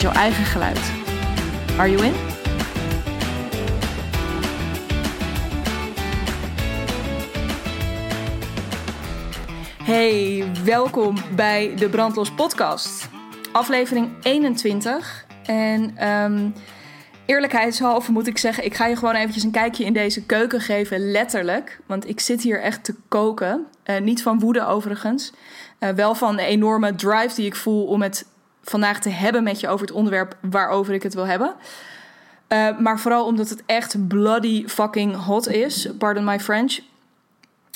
jouw eigen geluid. Are you in? Hey, welkom bij de Brandlos Podcast, aflevering 21. En um, eerlijkheidshalve moet ik zeggen, ik ga je gewoon eventjes een kijkje in deze keuken geven, letterlijk. Want ik zit hier echt te koken. Uh, niet van woede overigens. Uh, wel van de enorme drive die ik voel om het vandaag te hebben met je over het onderwerp waarover ik het wil hebben. Uh, maar vooral omdat het echt bloody fucking hot is. Pardon my French.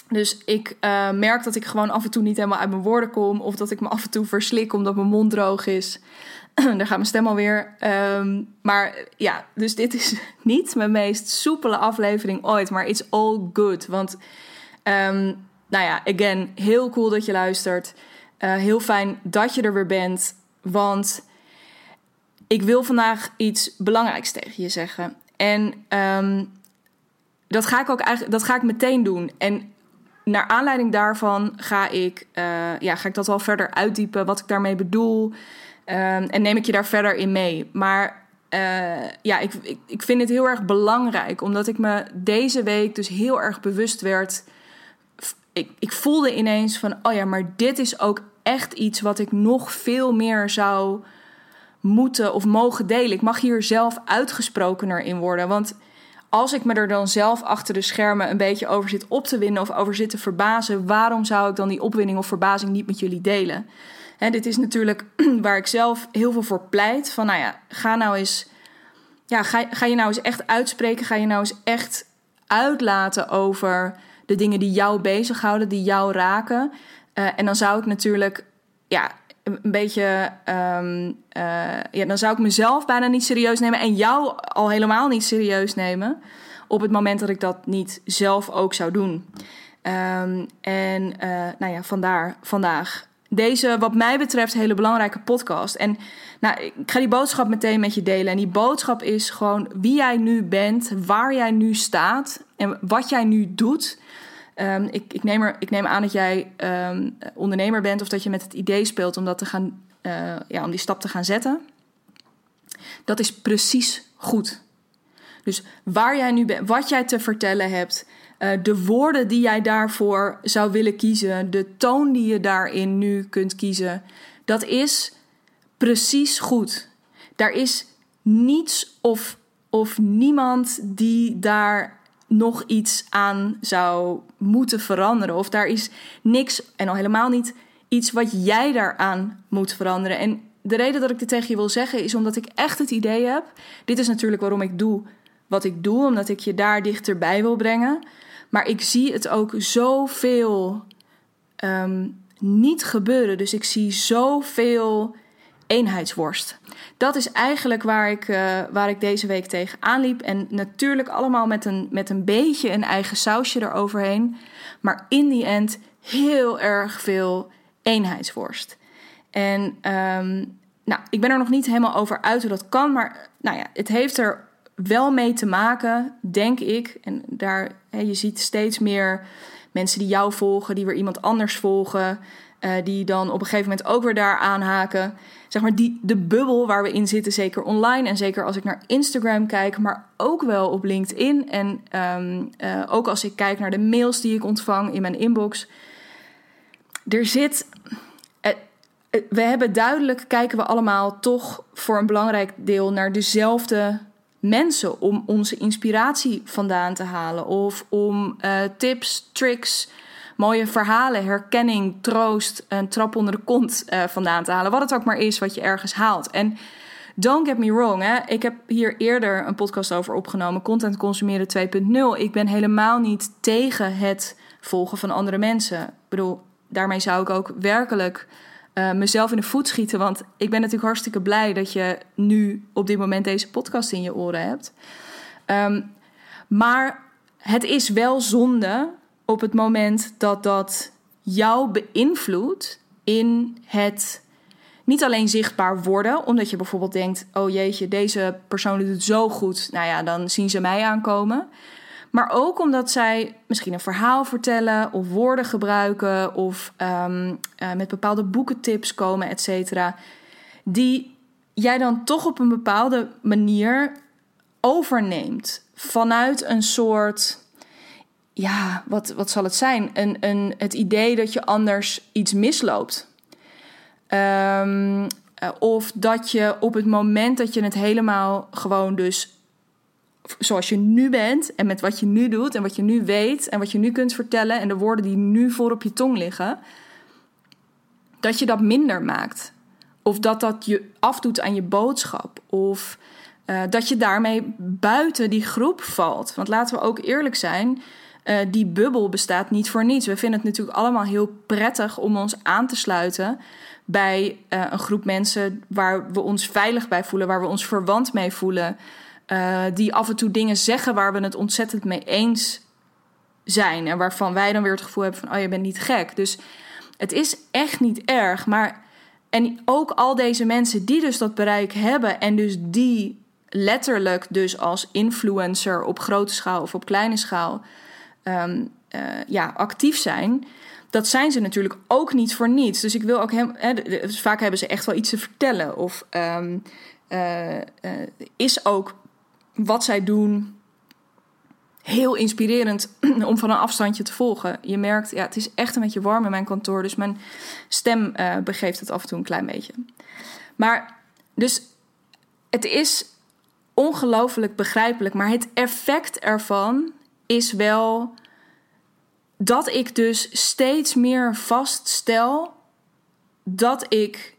Dus ik uh, merk dat ik gewoon af en toe niet helemaal uit mijn woorden kom. Of dat ik me af en toe verslik omdat mijn mond droog is. Daar gaat mijn stem alweer. Um, maar ja, dus dit is niet mijn meest soepele aflevering ooit. Maar it's all good. Want, um, nou ja, again, heel cool dat je luistert. Uh, heel fijn dat je er weer bent. Want ik wil vandaag iets belangrijks tegen je zeggen. En um, dat ga ik ook eigenlijk, dat ga ik meteen doen. En naar aanleiding daarvan ga ik, uh, ja, ga ik dat wel verder uitdiepen, wat ik daarmee bedoel. Um, en neem ik je daar verder in mee. Maar uh, ja, ik, ik, ik vind het heel erg belangrijk, omdat ik me deze week dus heel erg bewust werd. Ik, ik voelde ineens van, oh ja, maar dit is ook echt iets wat ik nog veel meer zou moeten of mogen delen. Ik mag hier zelf uitgesprokener in worden. Want als ik me er dan zelf achter de schermen een beetje over zit op te winnen of over zit te verbazen, waarom zou ik dan die opwinning of verbazing niet met jullie delen? Hè, dit is natuurlijk waar ik zelf heel veel voor pleit. Van nou ja, ga nou eens. Ja, ga, ga je nou eens echt uitspreken? Ga je nou eens echt uitlaten over de dingen die jou bezighouden, die jou raken? Uh, en dan zou ik natuurlijk, ja, een beetje. Um, uh, ja, dan zou ik mezelf bijna niet serieus nemen en jou al helemaal niet serieus nemen. Op het moment dat ik dat niet zelf ook zou doen. Um, en uh, nou ja, vandaar vandaag. Deze, wat mij betreft, hele belangrijke podcast. En nou, ik ga die boodschap meteen met je delen. En die boodschap is gewoon wie jij nu bent, waar jij nu staat en wat jij nu doet. Um, ik, ik, neem er, ik neem aan dat jij um, ondernemer bent of dat je met het idee speelt om, dat te gaan, uh, ja, om die stap te gaan zetten. Dat is precies goed. Dus waar jij nu bent, wat jij te vertellen hebt, uh, de woorden die jij daarvoor zou willen kiezen, de toon die je daarin nu kunt kiezen, dat is precies goed. Daar is niets of, of niemand die daar nog iets aan zou moeten veranderen. Of daar is niks, en al helemaal niet iets wat jij daaraan moet veranderen. En de reden dat ik dit tegen je wil zeggen is omdat ik echt het idee heb. Dit is natuurlijk waarom ik doe wat ik doe, omdat ik je daar dichterbij wil brengen. Maar ik zie het ook zoveel um, niet gebeuren. Dus ik zie zoveel eenheidsworst. Dat is eigenlijk waar ik, uh, waar ik deze week tegen aanliep. En natuurlijk allemaal met een, met een beetje een eigen sausje eroverheen. Maar in die end heel erg veel eenheidsworst. En um, nou, ik ben er nog niet helemaal over uit hoe dat kan. Maar nou ja, het heeft er wel mee te maken, denk ik. En daar, hè, je ziet steeds meer mensen die jou volgen, die weer iemand anders volgen. Uh, die dan op een gegeven moment ook weer daar aanhaken. Zeg maar die, de bubbel waar we in zitten, zeker online en zeker als ik naar Instagram kijk, maar ook wel op LinkedIn. En um, uh, ook als ik kijk naar de mails die ik ontvang in mijn inbox. Er zit. Uh, we hebben duidelijk, kijken we allemaal toch voor een belangrijk deel naar dezelfde mensen om onze inspiratie vandaan te halen. Of om tips, tricks mooie verhalen, herkenning, troost, een trap onder de kont uh, vandaan te halen. Wat het ook maar is wat je ergens haalt. En don't get me wrong, hè. ik heb hier eerder een podcast over opgenomen, Content Consumeren 2.0. Ik ben helemaal niet tegen het volgen van andere mensen. Ik bedoel, daarmee zou ik ook werkelijk uh, mezelf in de voet schieten. Want ik ben natuurlijk hartstikke blij dat je nu op dit moment deze podcast in je oren hebt. Ehm, maar het is wel zonde op het moment dat dat jou beïnvloedt in het niet alleen zichtbaar worden, omdat je bijvoorbeeld denkt: oh jeetje, deze persoon doet het zo goed, nou ja, dan zien ze mij aankomen. Maar ook omdat zij misschien een verhaal vertellen of woorden gebruiken of um, uh, met bepaalde boekentips komen, et cetera. Die jij dan toch op een bepaalde manier overneemt. Vanuit een soort, ja, wat, wat zal het zijn? Een, een, het idee dat je anders iets misloopt. Um, of dat je op het moment dat je het helemaal gewoon dus zoals je nu bent en met wat je nu doet en wat je nu weet en wat je nu kunt vertellen en de woorden die nu voor op je tong liggen, dat je dat minder maakt. Of dat dat je afdoet aan je boodschap. Of uh, dat je daarmee buiten die groep valt. Want laten we ook eerlijk zijn. Uh, die bubbel bestaat niet voor niets. We vinden het natuurlijk allemaal heel prettig om ons aan te sluiten bij uh, een groep mensen waar we ons veilig bij voelen, waar we ons verwant mee voelen. Uh, die af en toe dingen zeggen waar we het ontzettend mee eens zijn. En waarvan wij dan weer het gevoel hebben van, oh je bent niet gek. Dus het is echt niet erg. Maar, en ook al deze mensen die dus dat bereik hebben en dus die letterlijk dus als influencer op grote schaal of op kleine schaal um, uh, ja, actief zijn dat zijn ze natuurlijk ook niet voor niets. Dus ik wil ook hem. Vaak hebben ze echt wel iets te vertellen. Of uh, uh, is ook wat zij doen heel inspirerend om van een afstandje te volgen. Je merkt, ja, het is echt een beetje warm in mijn kantoor, dus mijn stem uh, begeeft het af en toe een klein beetje. Maar dus het is ongelooflijk begrijpelijk, maar het effect ervan is wel dat ik dus steeds meer vaststel dat ik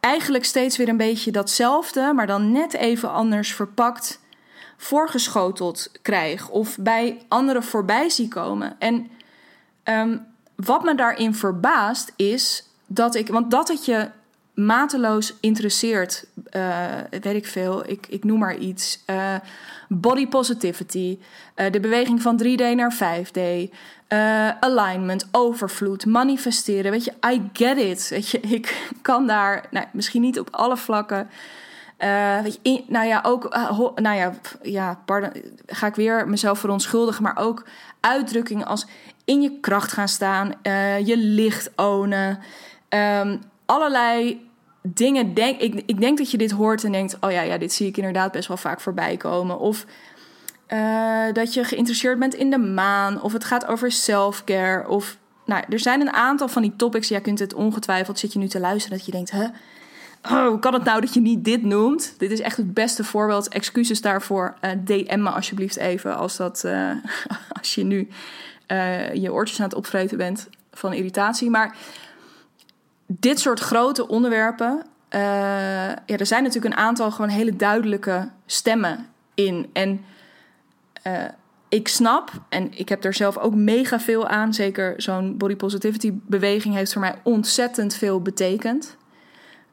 eigenlijk steeds weer een beetje datzelfde, maar dan net even anders verpakt, voorgeschoteld krijg of bij anderen voorbij zie komen. En um, wat me daarin verbaast is dat ik, want dat het je mateloos interesseert, uh, weet ik veel, ik, ik noem maar iets. Uh, body positivity, uh, de beweging van 3D naar 5D, alignment, overvloed, manifesteren. Weet je, I get it. Weet je, ik kan daar, nou, misschien niet op alle vlakken. weet je, nou ja, ook, ho, nou ja, ja, pardon, ga ik weer mezelf verontschuldigen, maar ook uitdrukkingen als in je kracht gaan staan, je licht ownen. Um, allerlei dingen denk ik, ik denk dat je dit hoort en denkt: oh ja, ja, dit zie ik inderdaad best wel vaak voorbij komen. Of uh, dat je geïnteresseerd bent in de maan, of het gaat over self-care. Of nou, er zijn een aantal van die topics. Jij kunt het ongetwijfeld zit je nu te luisteren dat je denkt: huh? Oh, hoe kan het nou dat je niet dit noemt? Dit is echt het beste voorbeeld. Excuses daarvoor. Eh, DM me alsjeblieft even als, dat, uh, als je nu je oortjes aan het opvreten bent van irritatie. Maar dit soort grote onderwerpen. Ja, er zijn natuurlijk een aantal gewoon hele duidelijke stemmen in. En uh, ik snap, en ik heb er zelf ook mega veel aan. Zeker zo'n body positivity beweging heeft voor mij ontzettend veel betekend.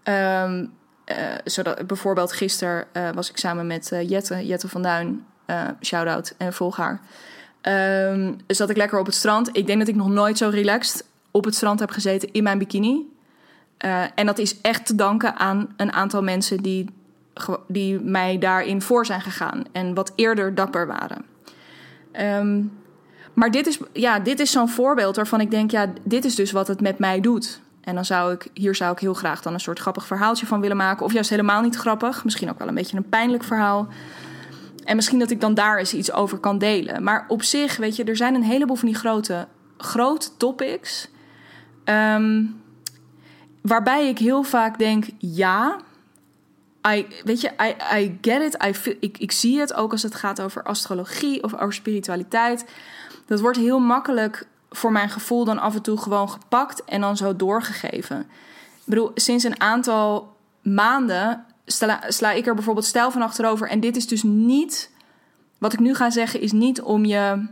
Um, uh, zodat, bijvoorbeeld gisteren was ik samen met Jette, Jette van Duin, shout-out en volg haar. Um, zat ik lekker op het strand. Ik denk dat ik nog nooit zo relaxed op het strand heb gezeten in mijn bikini. En dat is echt te danken aan een aantal mensen die, die mij daarin voor zijn gegaan en wat eerder dapper waren. Um, maar dit is, ja, dit is zo'n voorbeeld waarvan ik denk, ja, dit is dus wat het met mij doet. En dan zou ik, hier zou ik heel graag dan een soort grappig verhaaltje van willen maken. Of juist helemaal niet grappig. Misschien ook wel een beetje een pijnlijk verhaal. En misschien dat ik dan daar eens iets over kan delen. Maar op zich, weet je, er zijn een heleboel van die grote, grote topics. Um, waarbij ik heel vaak denk, ja, I, weet je, I, I get it. I feel, ik, zie het ook als het gaat over astrologie of over spiritualiteit. Dat wordt heel makkelijk voor mijn gevoel dan af en toe gewoon gepakt en dan zo doorgegeven. Ik bedoel, sinds een aantal maanden sla, sla ik er bijvoorbeeld stijl van achterover. En dit is dus niet, wat ik nu ga zeggen, is niet om je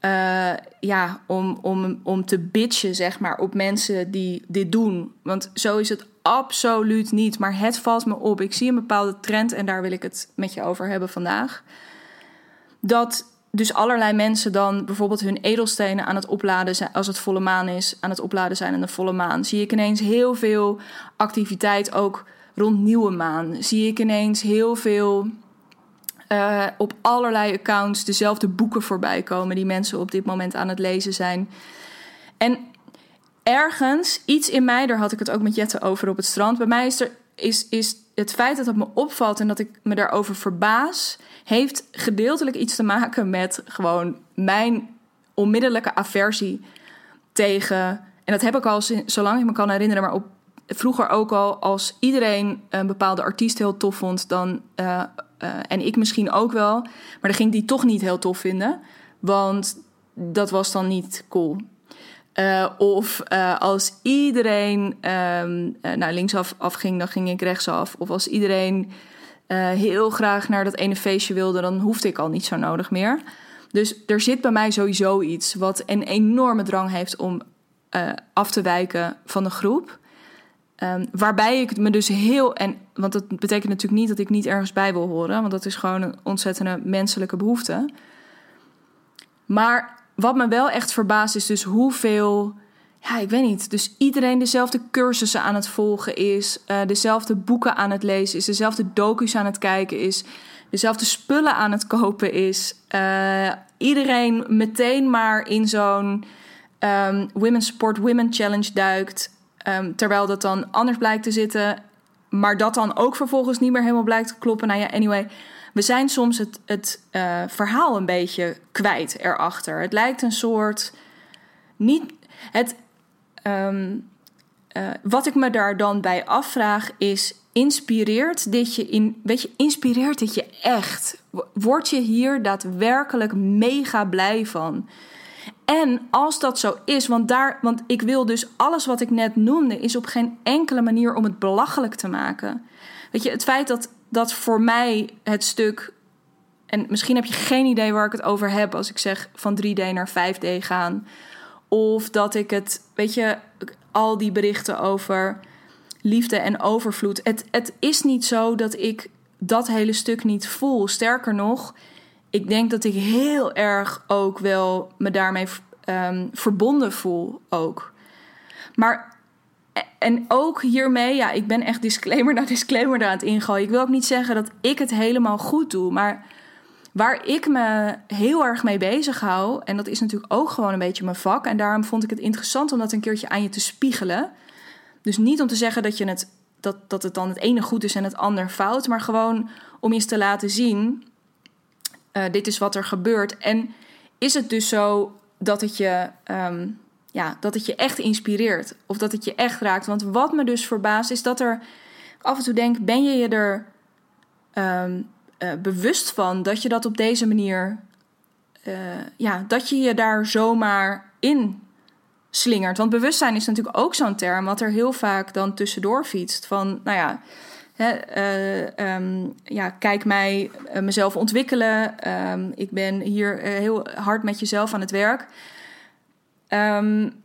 eh, ja, om, om, om te bitchen, zeg maar, op mensen die dit doen. Want zo is het absoluut niet. Maar het valt me op. Ik zie een bepaalde trend en daar wil ik het met je over hebben vandaag. Dat dus allerlei mensen dan bijvoorbeeld hun edelstenen aan het opladen zijn als het volle maan is, aan het opladen zijn in de volle maan. Zie ik ineens heel veel activiteit ook rond nieuwe maan. Zie ik ineens heel veel uh, op allerlei accounts dezelfde boeken voorbij komen die mensen op dit moment aan het lezen zijn. En ergens, iets in mij, daar had ik het ook met Jette over op het strand. Bij mij is, er, is, is het feit dat het me opvalt en dat ik me daarover verbaas, heeft gedeeltelijk iets te maken met gewoon mijn onmiddellijke aversie tegen. En dat heb ik al zolang ik me kan herinneren, maar op, vroeger ook al. Als iedereen een bepaalde artiest heel tof vond, dan. Uh, uh, en ik misschien ook wel. Maar dan ging die toch niet heel tof vinden. Want dat was dan niet cool. Uh, of uh, als iedereen um, uh, linksaf afging, dan ging ik rechtsaf. Of als iedereen heel graag naar dat ene feestje wilde, dan hoefde ik al niet zo nodig meer. Dus er zit bij mij sowieso iets wat een enorme drang heeft om af te wijken van de groep. Um, waarbij ik me dus heel. En, want dat betekent natuurlijk niet dat ik niet ergens bij wil horen, want dat is gewoon een ontzettende menselijke behoefte. Maar wat me wel echt verbaast is dus hoeveel. Ja, ik weet niet. Dus iedereen dezelfde cursussen aan het volgen is, uh, dezelfde boeken aan het lezen is, dezelfde docu's aan het kijken is, dezelfde spullen aan het kopen is. Uh, iedereen meteen maar in zo'n um, Women Support Women Challenge duikt. Um, terwijl dat dan anders blijkt te zitten, maar dat dan ook vervolgens niet meer helemaal blijkt te kloppen. Nou ja, anyway we zijn soms het, het uh, verhaal een beetje kwijt erachter. Het lijkt een soort. Niet. Het, um, uh, wat ik me daar dan bij afvraag is: inspireert dit je in. Weet je, inspireert dit je echt? Word je hier daadwerkelijk mega blij van? En als dat zo is, want, daar, want ik wil dus alles wat ik net noemde, is op geen enkele manier om het belachelijk te maken. Weet je, het feit dat dat voor mij het stuk. En misschien heb je geen idee waar ik het over heb als ik zeg van 3D naar 5D gaan. Of dat ik het, weet je, al die berichten over liefde en overvloed. Het, het is niet zo dat ik dat hele stuk niet voel. Sterker nog, ik denk dat ik heel erg ook wel me daarmee um, verbonden voel ook. Maar en ook hiermee, ja, ik ben echt disclaimer na disclaimer aan het ingooien. Ik wil ook niet zeggen dat ik het helemaal goed doe, maar waar ik me heel erg mee bezig hou, en dat is natuurlijk ook gewoon een beetje mijn vak, en daarom vond ik het interessant om dat een keertje aan je te spiegelen. Dus niet om te zeggen dat, je het, dat, dat het dan het ene goed is en het ander fout, maar gewoon om eens te laten zien: uh, dit is wat er gebeurt. En is het dus zo dat het je. Um, ja, dat het je echt inspireert. Of dat het je echt raakt. Want wat me dus verbaast is dat er af en toe denk, ben je je er um, uh, bewust van dat je dat op deze manier, uh, ja, dat je je daar zomaar in slingert. Want bewustzijn is natuurlijk ook zo'n term wat er heel vaak dan tussendoor fietst. Van, nou ja, uh, um, ja kijk mij mezelf ontwikkelen. Um, ik ben hier heel hard met jezelf aan het werk. Um,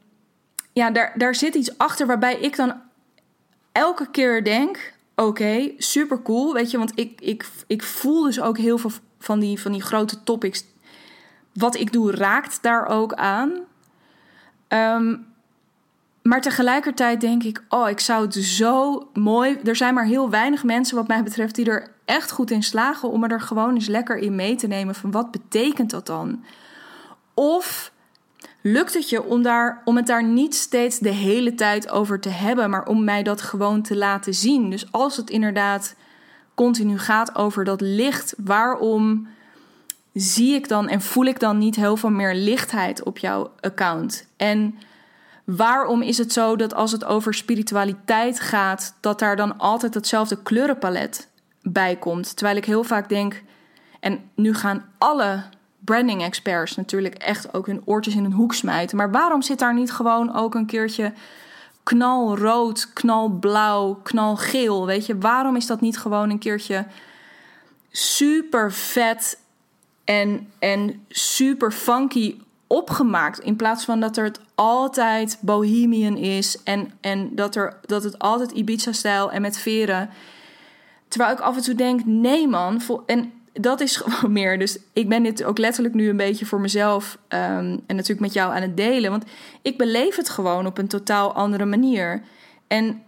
ja, daar, daar zit iets achter waarbij ik dan elke keer denk: oké, super cool. Weet je, want ik, ik, ik voel dus ook heel veel van die, van die grote topics. Wat ik doe raakt daar ook aan. Um, maar tegelijkertijd denk ik: oh, ik zou het zo mooi. Er zijn maar heel weinig mensen, wat mij betreft, die er echt goed in slagen om er gewoon eens lekker in mee te nemen. Van wat betekent dat dan? Of lukt het je om, daar, om het daar niet steeds de hele tijd over te hebben, maar om mij dat gewoon te laten zien? Dus als het inderdaad continu gaat over dat licht, waarom zie ik dan en voel ik dan niet heel veel meer lichtheid op jouw account? En waarom is het zo dat als het over spiritualiteit gaat, dat daar dan altijd hetzelfde kleurenpalet bij komt? Terwijl ik heel vaak denk, en nu gaan alle branding experts natuurlijk echt ook hun oortjes in een hoek smijten. Maar waarom zit daar niet gewoon ook een keertje knalrood, knalblauw, knalgeel? Weet je, waarom is dat niet gewoon een keertje super vet en, en super funky opgemaakt. In plaats van dat er het altijd bohemian is en, en dat, er, dat het altijd Ibiza-stijl en met veren. Terwijl ik af en toe denk, nee man. En dat is gewoon meer. Dus ik ben dit ook letterlijk nu een beetje voor mezelf ehm, en natuurlijk met jou aan het delen. Want ik beleef het gewoon op een totaal andere manier. En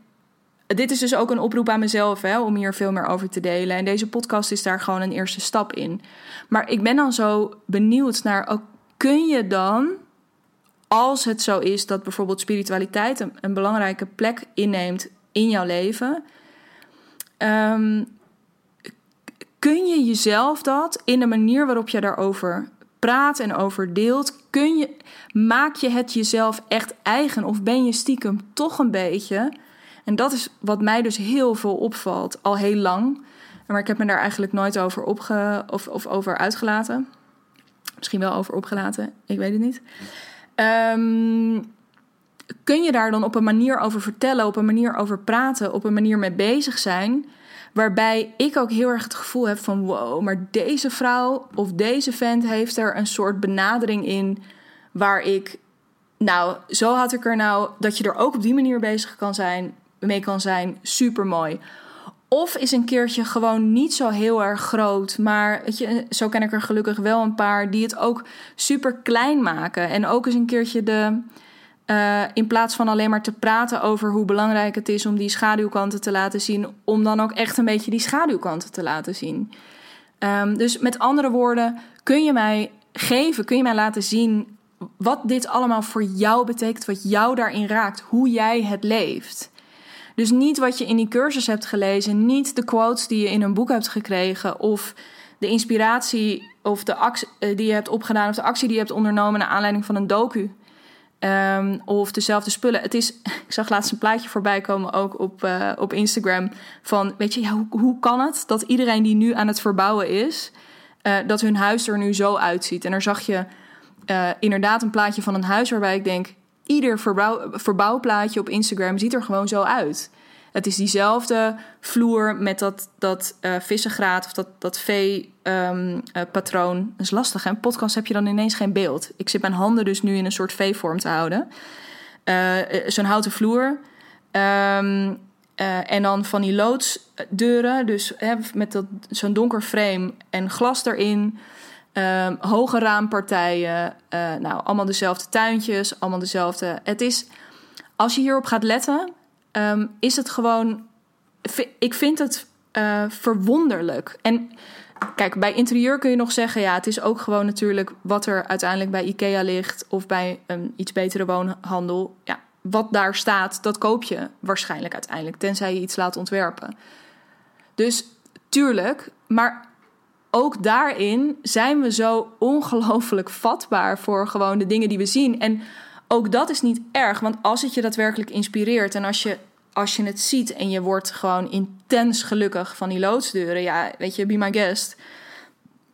dit is dus ook een oproep aan mezelf hè, om hier veel meer over te delen. En deze podcast is daar gewoon een eerste stap in. Maar ik ben dan zo benieuwd naar, ook, kun je dan, als het zo is dat bijvoorbeeld spiritualiteit een, belangrijke plek inneemt in jouw leven, ehm, kun je jezelf dat in de manier waarop je daarover praat en over deelt, kun je, maak je het jezelf echt eigen of ben je stiekem toch een beetje en dat is wat mij dus heel veel opvalt, al heel lang. Maar ik heb me daar eigenlijk nooit over, opge of, of over uitgelaten. Misschien wel over opgelaten, ik weet het niet. Ehm, kun je daar dan op een manier over vertellen, op een manier over praten, op een manier mee bezig zijn, waarbij ik ook heel erg het gevoel heb van wow, maar deze vrouw of deze vent heeft er een soort benadering in waar ik, nou, zo had ik er nou dat je er ook op die manier bezig kan zijn mee kan zijn, super mooi. Of is een keertje gewoon niet zo heel erg groot. Maar weet je, zo ken ik er gelukkig wel een paar die het ook super klein maken. En ook eens een keertje de. Uh, in plaats van alleen maar te praten over hoe belangrijk het is om die schaduwkanten te laten zien, om dan ook echt een beetje die schaduwkanten te laten zien. Um, dus met andere woorden, kun je mij geven, kun je mij laten zien wat dit allemaal voor jou betekent, wat jou daarin raakt, hoe jij het leeft. Dus niet wat je in die cursus hebt gelezen, niet de quotes die je in een boek hebt gekregen of de inspiratie of de actie eh, die je hebt opgedaan of de actie die je hebt ondernomen naar aanleiding van een docu. Um, of dezelfde spullen. Het is, ik zag laatst een plaatje voorbij komen ook op, uh, op Instagram. Van, weet je, hoe, hoe kan het dat iedereen die nu aan het verbouwen is, uh, dat hun huis er nu zo uitziet? En daar zag je uh, inderdaad een plaatje van een huis waarbij ik denk, ieder verbouw, verbouwplaatje op Instagram ziet er gewoon zo uit. Het is diezelfde vloer met dat, dat uh, vissengraat of dat, dat V-patroon. Um, uh, dat is lastig, hè? Een podcast heb je dan ineens geen beeld. Ik zit mijn handen dus nu in een soort V-vorm te houden. Uh, Zo'n houten vloer. Um, en dan van die loodsdeuren, dus met zo'n donker frame en glas erin. Um, hoge raampartijen, nou, allemaal dezelfde tuintjes, allemaal dezelfde. Het is, als je hierop gaat letten, um, is het gewoon. Ik vind het uh, verwonderlijk. En kijk, bij interieur kun je nog zeggen, ja, het is ook gewoon natuurlijk wat er uiteindelijk bij IKEA ligt of bij een iets betere woonhandel. Ja, wat daar staat, dat koop je waarschijnlijk uiteindelijk, tenzij je iets laat ontwerpen. Dus tuurlijk, maar ook daarin zijn we zo ongelooflijk vatbaar voor gewoon de dingen die we zien. En ook dat is niet erg, want als het je daadwerkelijk inspireert en als je, als je het ziet en je wordt gewoon intens gelukkig van die loodsdeuren, ja, weet je, be my guest.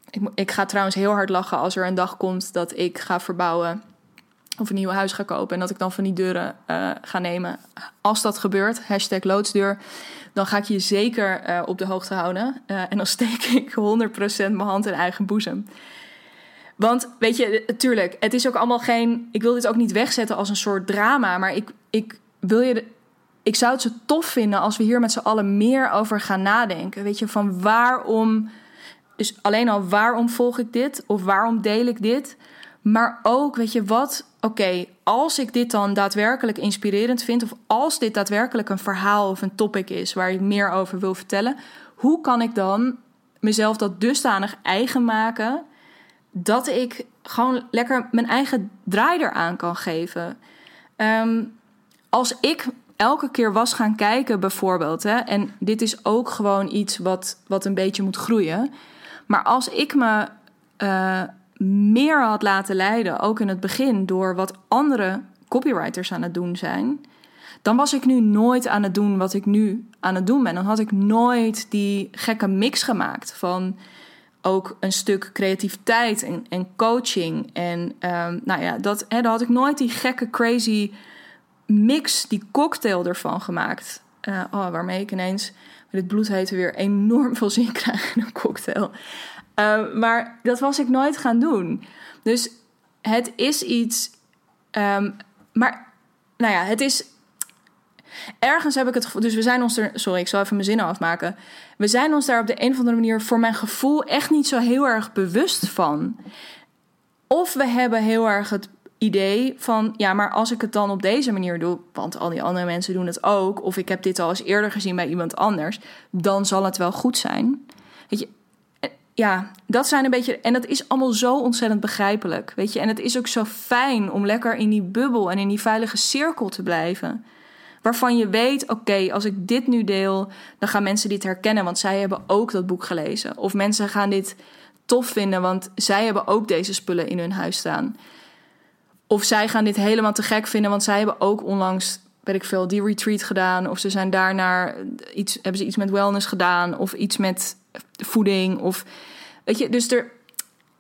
Ik, ik ga trouwens heel hard lachen als er een dag komt dat ik ga verbouwen of een nieuw huis ga kopen en dat ik dan van die deuren uh, ga nemen. Als dat gebeurt, hashtag loodsdeur dan ga ik je zeker uh, op de hoogte houden. Uh, en dan steek ik 100% mijn hand in eigen boezem. Want weet je, natuurlijk, het is ook allemaal geen. Ik wil dit ook niet wegzetten als een soort drama. Maar ik, ik wil je. Ik zou het zo tof vinden als we hier met z'n allen meer over gaan nadenken. Weet je, van waarom. Dus alleen al waarom volg ik dit? Of waarom deel ik dit? Maar ook, weet je, wat oké, als ik dit dan daadwerkelijk inspirerend vind, of als dit daadwerkelijk een verhaal of een topic is waar ik meer over wil vertellen, hoe kan ik dan mezelf dat dusdanig eigen maken dat ik gewoon lekker mijn eigen draai eraan kan geven? Um, als ik elke keer was gaan kijken, bijvoorbeeld, hè, en dit is ook gewoon iets wat, wat een beetje moet groeien, maar als ik me. Uh, meer had laten leiden, ook in het begin, door wat andere copywriters aan het doen zijn, dan was ik nu nooit aan het doen wat ik nu aan het doen ben. Dan had ik nooit die gekke mix gemaakt van ook een stuk creativiteit en, en coaching. En um, nou ja, dat, hè, dan had ik nooit die gekke, crazy mix, die cocktail ervan gemaakt. Uh, oh, waarmee ik ineens met dit bloedhete weer enorm veel zin krijg in een cocktail. Uh, maar dat was ik nooit gaan doen. Dus het is iets. ehm, maar, nou ja, het is. Ergens heb ik het gevoel. Dus we zijn ons er. Sorry, ik zal even mijn zinnen afmaken. We zijn ons daar op de een of andere manier, voor mijn gevoel, echt niet zo heel erg bewust van. Of we hebben heel erg het idee van, ja, maar als ik het dan op deze manier doe, want al die andere mensen doen het ook, of ik heb dit al eens eerder gezien bij iemand anders, dan zal het wel goed zijn. Weet je, eh, ja, dat zijn een beetje, en dat is allemaal zo ontzettend begrijpelijk, weet je, en het is ook zo fijn om lekker in die bubbel en in die veilige cirkel te blijven. Waarvan je weet, oké, als ik dit nu deel, dan gaan mensen dit herkennen, want zij hebben ook dat boek gelezen. Of mensen gaan dit tof vinden, want zij hebben ook deze spullen in hun huis staan. Of zij gaan dit helemaal te gek vinden, want zij hebben ook onlangs, weet ik veel, die retreat gedaan. Of ze zijn daarna iets, hebben ze iets met wellness gedaan, of iets met voeding. Of weet je, dus er,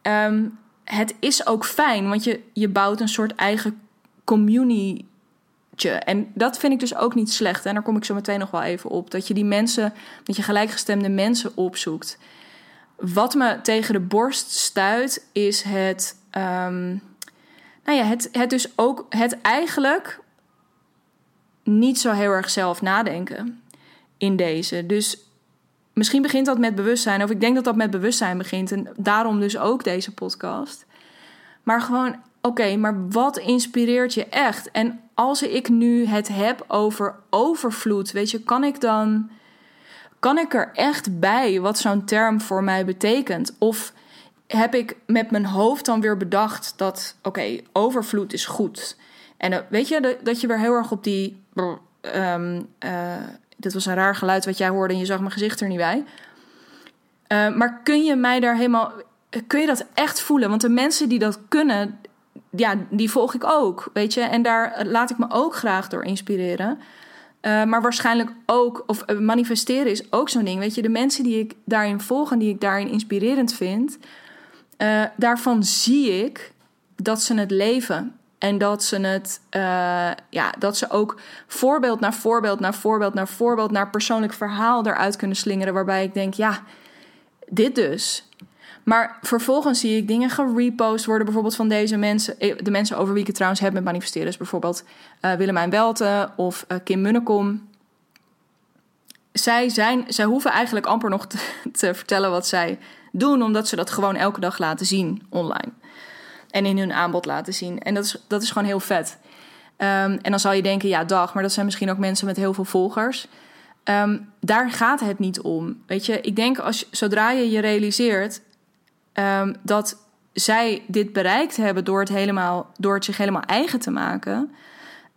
ehm, het is ook fijn, want je, je bouwt een soort eigen community. En dat vind ik dus ook niet slecht. En daar kom ik zo meteen nog wel even op. Dat je die mensen, dat je gelijkgestemde mensen opzoekt. Wat me tegen de borst stuit, is het. ehm, nou ja, het, het dus ook het eigenlijk niet zo heel erg zelf nadenken in deze. Dus misschien begint dat met bewustzijn, of ik denk dat dat met bewustzijn begint. En daarom dus ook deze podcast. Maar gewoon, oké, maar wat inspireert je echt? En als ik nu het heb over overvloed, weet je, kan ik dan. Kan ik er echt bij wat zo'n term voor mij betekent? Of heb ik met mijn hoofd dan weer bedacht dat, oké, overvloed is goed. En uh, weet je, dat, je weer heel erg op die. Um, dit was een raar geluid wat jij hoorde en je zag mijn gezicht er niet bij. Uh, maar kun je mij daar helemaal. Kun je dat echt voelen? Want de mensen die dat kunnen, ja, die volg ik ook. Weet je, en daar laat ik me ook graag door inspireren. Uh, maar waarschijnlijk ook, of uh, manifesteren is ook zo'n ding. Weet je, de mensen die ik daarin volg en die ik daarin inspirerend vind, daarvan zie ik dat ze het leven. En dat ze het, ja, dat ze ook voorbeeld naar voorbeeld naar voorbeeld naar voorbeeld naar persoonlijk verhaal eruit kunnen slingeren. Waarbij ik denk, ja, dit dus. Maar vervolgens zie ik dingen gerepost worden, bijvoorbeeld van deze mensen. De mensen over wie ik het trouwens heb met manifesteren. Dus bijvoorbeeld uh, Willemijn Welten of uh, Kim Munnekom. Zij, zijn, zij hoeven eigenlijk amper nog te, te, vertellen wat zij doen, omdat ze dat gewoon elke dag laten zien online. En in hun aanbod laten zien. En dat is, dat is gewoon heel vet. Um, en dan zal je denken, ja, dag, maar dat zijn misschien ook mensen met heel veel volgers. Um, daar gaat het niet om. Weet je, ik denk als zodra je je realiseert um, dat zij dit bereikt hebben door het, helemaal, door het zich helemaal eigen te maken.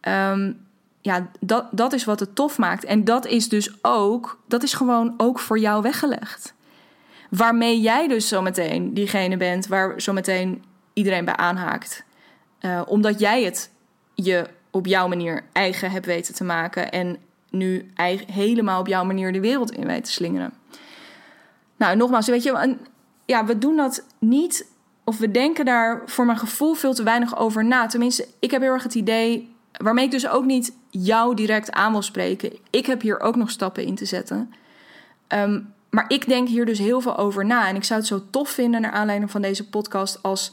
Um, ja, dat, dat is wat het tof maakt. En dat is dus ook, dat is gewoon ook voor jou weggelegd. Waarmee jij dus zometeen diegene bent waar zometeen iedereen bij aanhaakt. Uh, omdat jij het je op jouw manier eigen hebt weten te maken. En nu helemaal op jouw manier de wereld in weet te slingeren. Nou, nogmaals, weet je, ja, we doen dat niet, of we denken daar voor mijn gevoel veel te weinig over na. Tenminste, ik heb heel erg het idee, waarmee ik dus ook niet jou direct aan wil spreken. Ik heb hier ook nog stappen in te zetten. Um, maar ik denk hier dus heel veel over na. En ik zou het zo tof vinden, naar aanleiding van deze podcast, als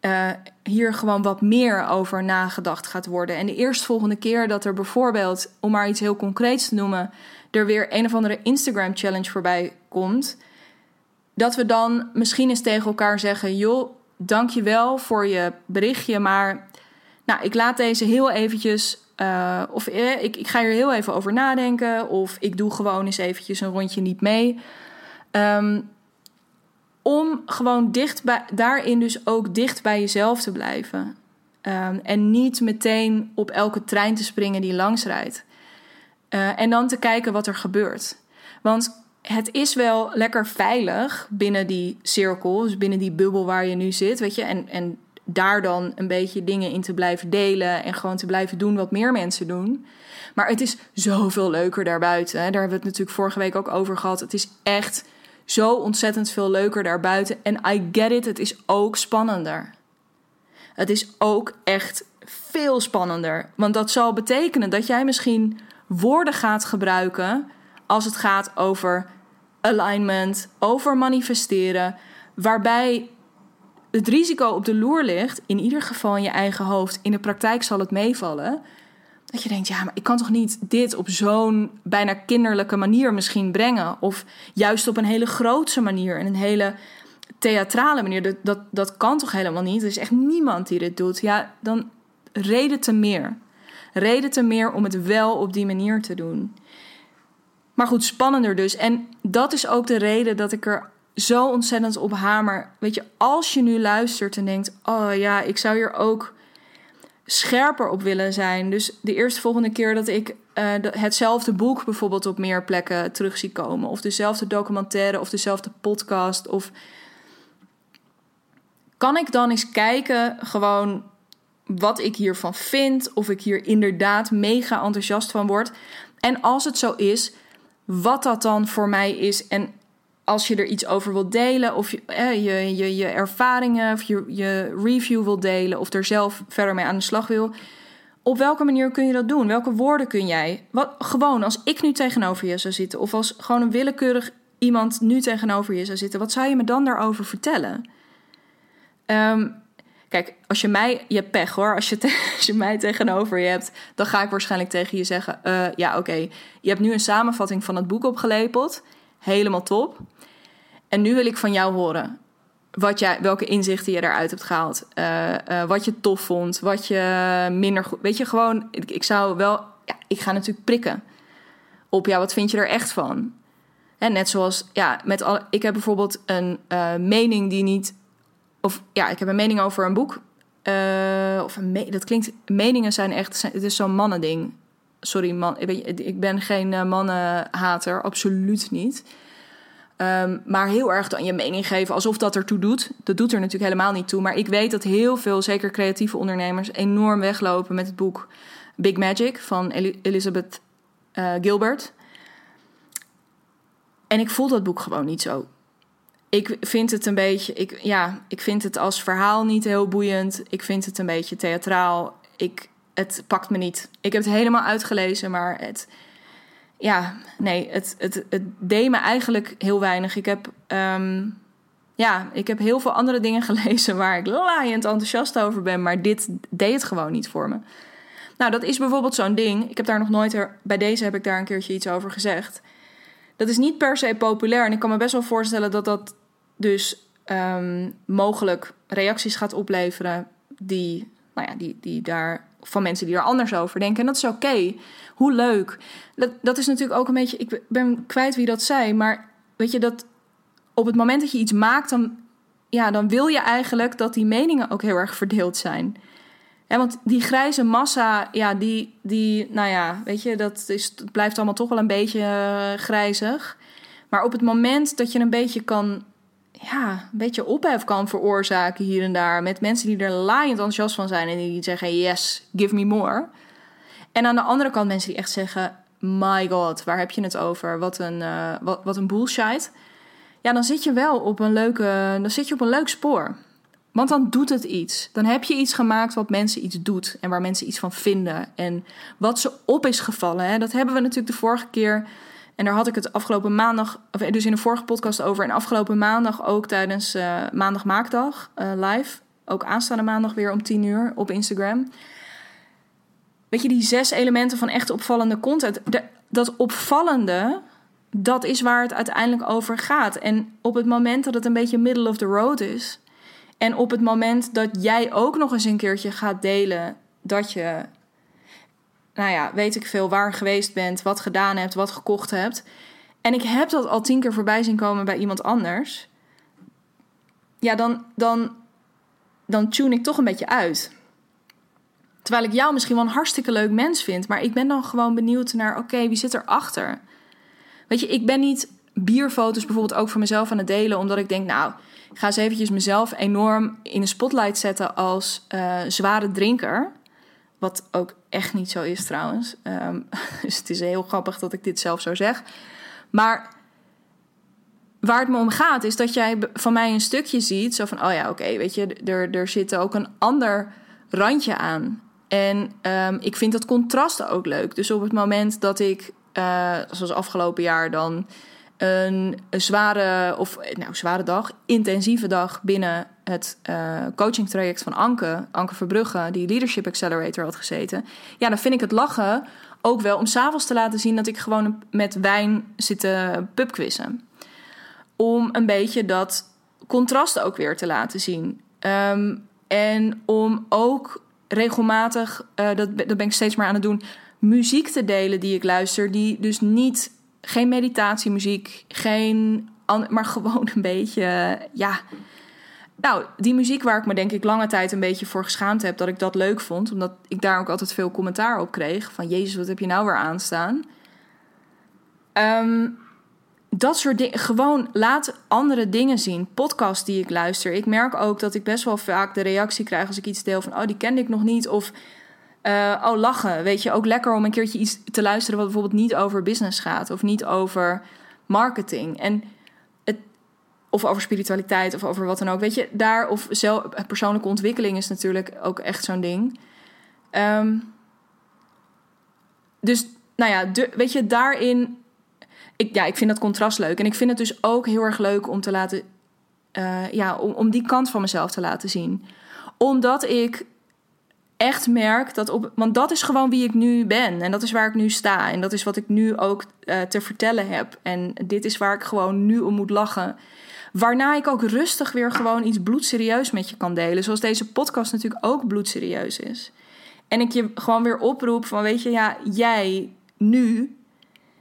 uh, hier gewoon wat meer over nagedacht gaat worden. En de eerstvolgende keer dat er bijvoorbeeld, om maar iets heel concreets te noemen, er weer een of andere Instagram challenge voorbij komt dat we dan misschien eens tegen elkaar zeggen: joh, dankjewel voor je berichtje, maar nou, ik laat deze heel eventjes. Uh, of eh, ik, ik ga hier heel even over nadenken. Of ik doe gewoon eens eventjes een rondje niet mee. Um, om gewoon dicht bij, daarin dus ook dicht bij jezelf te blijven. Um, en niet meteen op elke trein te springen die langs rijdt. Uh, en dan te kijken wat er gebeurt. Want het is wel lekker veilig binnen die cirkel, dus binnen die bubbel waar je nu zit, weet je. En, en daar dan een beetje dingen in te blijven delen en gewoon te blijven doen wat meer mensen doen. Maar het is zoveel leuker daarbuiten. Daar hebben we het natuurlijk vorige week ook over gehad. Het is echt zo ontzettend veel leuker daarbuiten. En I get it, het is ook spannender. Het is ook echt veel spannender. Want dat zal betekenen dat jij misschien woorden gaat gebruiken als het gaat over alignment, over manifesteren, waarbij het risico op de loer ligt, in ieder geval in je eigen hoofd, in de praktijk zal het meevallen. Dat je denkt, ja, maar ik kan toch niet dit op zo'n bijna kinderlijke manier misschien brengen? Of juist op een hele grootse manier en een hele theatrale manier. Dat, dat, kan toch helemaal niet? Er is echt niemand die dit doet. Ja, dan reden te meer. Reden te meer om het wel op die manier te doen. Maar goed, spannender dus. En dat is ook de reden dat ik er zo ontzettend op hamer. Weet je, als je nu luistert en denkt: oh ja, ik zou hier ook scherper op willen zijn. Dus de eerste volgende keer dat ik uh, hetzelfde boek bijvoorbeeld op meer plekken terug zie komen, of dezelfde documentaire of dezelfde podcast, of kan ik dan eens kijken gewoon wat ik hiervan vind, of ik hier inderdaad mega enthousiast van word. En als het zo is, wat dat dan voor mij is en als je er iets over wilt delen, of je, eh, je, je, je, ervaringen of je, je review wilt delen, of er zelf verder mee aan de slag wil. Op welke manier kun je dat doen? Welke woorden kun jij? Wat, gewoon als ik nu tegenover je zou zitten, of als gewoon een willekeurig iemand nu tegenover je zou zitten, wat zou je me dan daarover vertellen? Ehm, kijk, als je mij, je hebt pech hoor, als je, als je mij tegenover je hebt, dan ga ik waarschijnlijk tegen je zeggen: uh, Ja, oké, je hebt nu een samenvatting van het boek opgelepeld. Helemaal top. En nu wil ik van jou horen wat jij, welke inzichten je eruit hebt gehaald. Uh, uh, wat je tof vond, wat je minder goed. Weet je, gewoon, ik, ik, zou wel. Ja, ik ga natuurlijk prikken op ja, wat vind je er echt van? En net zoals, ja, met al, ik heb bijvoorbeeld een mening die niet. Of ja, ik heb een mening over een boek. of een dat klinkt. Meningen zijn echt. Het is zo'n mannending. Sorry, man. Ik ben geen mannenhater, absoluut niet. Um, maar heel erg dan je mening geven alsof dat ertoe doet. Dat doet er natuurlijk helemaal niet toe. Maar ik weet dat heel veel, zeker creatieve ondernemers, enorm weglopen met het boek Big Magic van Elizabeth uh, Gilbert. En ik voel dat boek gewoon niet zo. Ik vind het een beetje, ik, ja, ik vind het als verhaal niet heel boeiend. Ik vind het een beetje theatraal. Ik, het pakt me niet. Ik heb het helemaal uitgelezen, maar het, ja, nee, het, het, het deed me eigenlijk heel weinig. Ik heb, um, ja, ik heb heel veel andere dingen gelezen waar ik laaiend enthousiast over ben, maar dit deed het gewoon niet voor me. Nou, dat is bijvoorbeeld zo'n ding. Ik heb daar nog nooit, bij deze heb ik daar een keertje iets over gezegd. Dat is niet per se populair en ik kan me best wel voorstellen dat dat dus um, mogelijk reacties gaat opleveren die, nou ja, die, die daar van mensen die er anders over denken. En dat is oké. Hoe leuk. Dat, dat is natuurlijk ook een beetje. Ik ben kwijt wie dat zei. Maar weet je dat op het moment dat je iets maakt, dan, ja, dan wil je eigenlijk dat die meningen ook heel erg verdeeld zijn. Ja, want die grijze massa, ja, die, die, nou ja, weet je, dat, is, blijft allemaal toch wel een beetje uh, grijzig. Maar op het moment dat je een beetje kan ja, een beetje ophef kan veroorzaken hier en daar. Met mensen die er laaiend enthousiast van zijn en die zeggen: Yes, give me more. En aan de andere kant mensen die echt zeggen: My god, waar heb je het over? Wat een, uh, wat, wat een bullshit. Ja, dan zit je wel op een, leuke, dan zit je op een leuk spoor. Want dan doet het iets. Dan heb je iets gemaakt wat mensen iets doet en waar mensen iets van vinden. En wat ze op is gevallen. Hè? Dat hebben we natuurlijk de vorige keer en daar had ik het afgelopen maandag, of dus in de vorige podcast over. En afgelopen maandag ook tijdens uh, Maandag Maakdag uh, live. Ook aanstaande maandag weer om 10 uur op Instagram. Weet je, die zes elementen van echt opvallende content. dat opvallende, dat is waar het uiteindelijk over gaat. En op het moment dat het een beetje middle of the road is. En op het moment dat jij ook nog eens een keertje gaat delen dat je nou ja, weet ik veel, waar geweest bent, wat gedaan hebt, wat gekocht hebt. En ik heb dat al tien keer voorbij zien komen bij iemand anders. Ja, dan, dan, dan tune ik toch een beetje uit. Terwijl ik jou misschien wel een hartstikke leuk mens vind. Maar ik ben dan gewoon benieuwd naar, oké, wie zit erachter? Weet je, ik ben niet bierfoto's bijvoorbeeld ook voor mezelf aan het delen. Omdat ik denk, nou, ik ga eens eventjes mezelf enorm in de spotlight zetten als uh, zware drinker. Wat ook echt niet zo is trouwens. Um, dus het is heel grappig dat ik dit zelf zo zeg. Maar waar het me om gaat is dat jij van mij een stukje ziet. Zo van, oh ja, oké, weet je, er, er zit ook een ander randje aan. En um, ik vind dat contrasten ook leuk. Dus op het moment dat ik, uh, zoals afgelopen jaar dan... Een, een, zware, of nou, zware dag, intensieve dag binnen het uh, coachingtraject van Anke, Anke Verbrugge, die Leadership Accelerator had gezeten. Ja, dan vind ik het lachen ook wel om s'avonds te laten zien dat ik gewoon met wijn zit te pubquizzen. Om een beetje dat contrast ook weer te laten zien. Ehm, en om ook regelmatig, uh, dat, dat ben ik steeds maar aan het doen, muziek te delen die ik luister, die dus niet, geen meditatiemuziek, geen, maar gewoon een beetje, ja. Nou, die muziek waar ik me denk ik lange tijd een beetje voor geschaamd heb dat ik dat leuk vond, omdat ik daar ook altijd veel commentaar op kreeg van Jezus, wat heb je nou weer aanstaan? Um, dat soort dingen. Gewoon laat andere dingen zien. Podcasts die ik luister. Ik merk ook dat ik best wel vaak de reactie krijg als ik iets deel van: oh, die kende ik nog niet. Of uh, oh, lachen. Weet je, ook lekker om een keertje iets te luisteren wat bijvoorbeeld niet over business gaat. Of niet over marketing. En of over spiritualiteit of over wat dan ook. Weet je, daar of zelf, persoonlijke ontwikkeling is natuurlijk ook echt zo'n ding. Um, dus nou ja, weet je, daarin ik, ja, ik vind dat contrast leuk. En ik vind het dus ook heel erg leuk om te laten. Uh, ja, om, om die kant van mezelf te laten zien. Omdat ik echt merk dat op. Want dat is gewoon wie ik nu ben. En dat is waar ik nu sta. En dat is wat ik nu ook uh, te vertellen heb. En dit is waar ik gewoon nu om moet lachen. Waarna ik ook rustig weer gewoon iets bloedserieus met je kan delen. Zoals deze podcast natuurlijk ook bloedserieus is. En ik je gewoon weer oproep van: weet je, ja, jij nu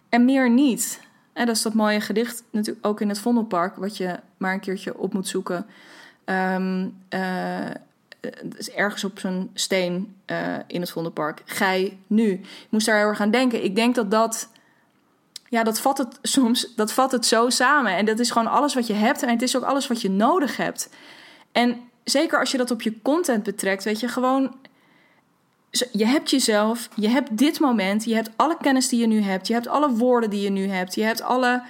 en meer niet. En dat is dat mooie gedicht natuurlijk ook in het Vondelpark, wat je maar een keertje op moet zoeken. Um, uh, is ergens op zo'n steen uh, in het Vondelpark. Gij nu. Ik moest daar heel erg aan denken. Ik denk dat dat. Ja, dat vat het soms. Dat vat het zo samen. En dat is gewoon alles wat je hebt. En het is ook alles wat je nodig hebt. En zeker als je dat op je content betrekt, weet je, gewoon je hebt jezelf, je hebt dit moment, je hebt alle kennis die je nu hebt, je hebt alle woorden die je nu hebt, je hebt alle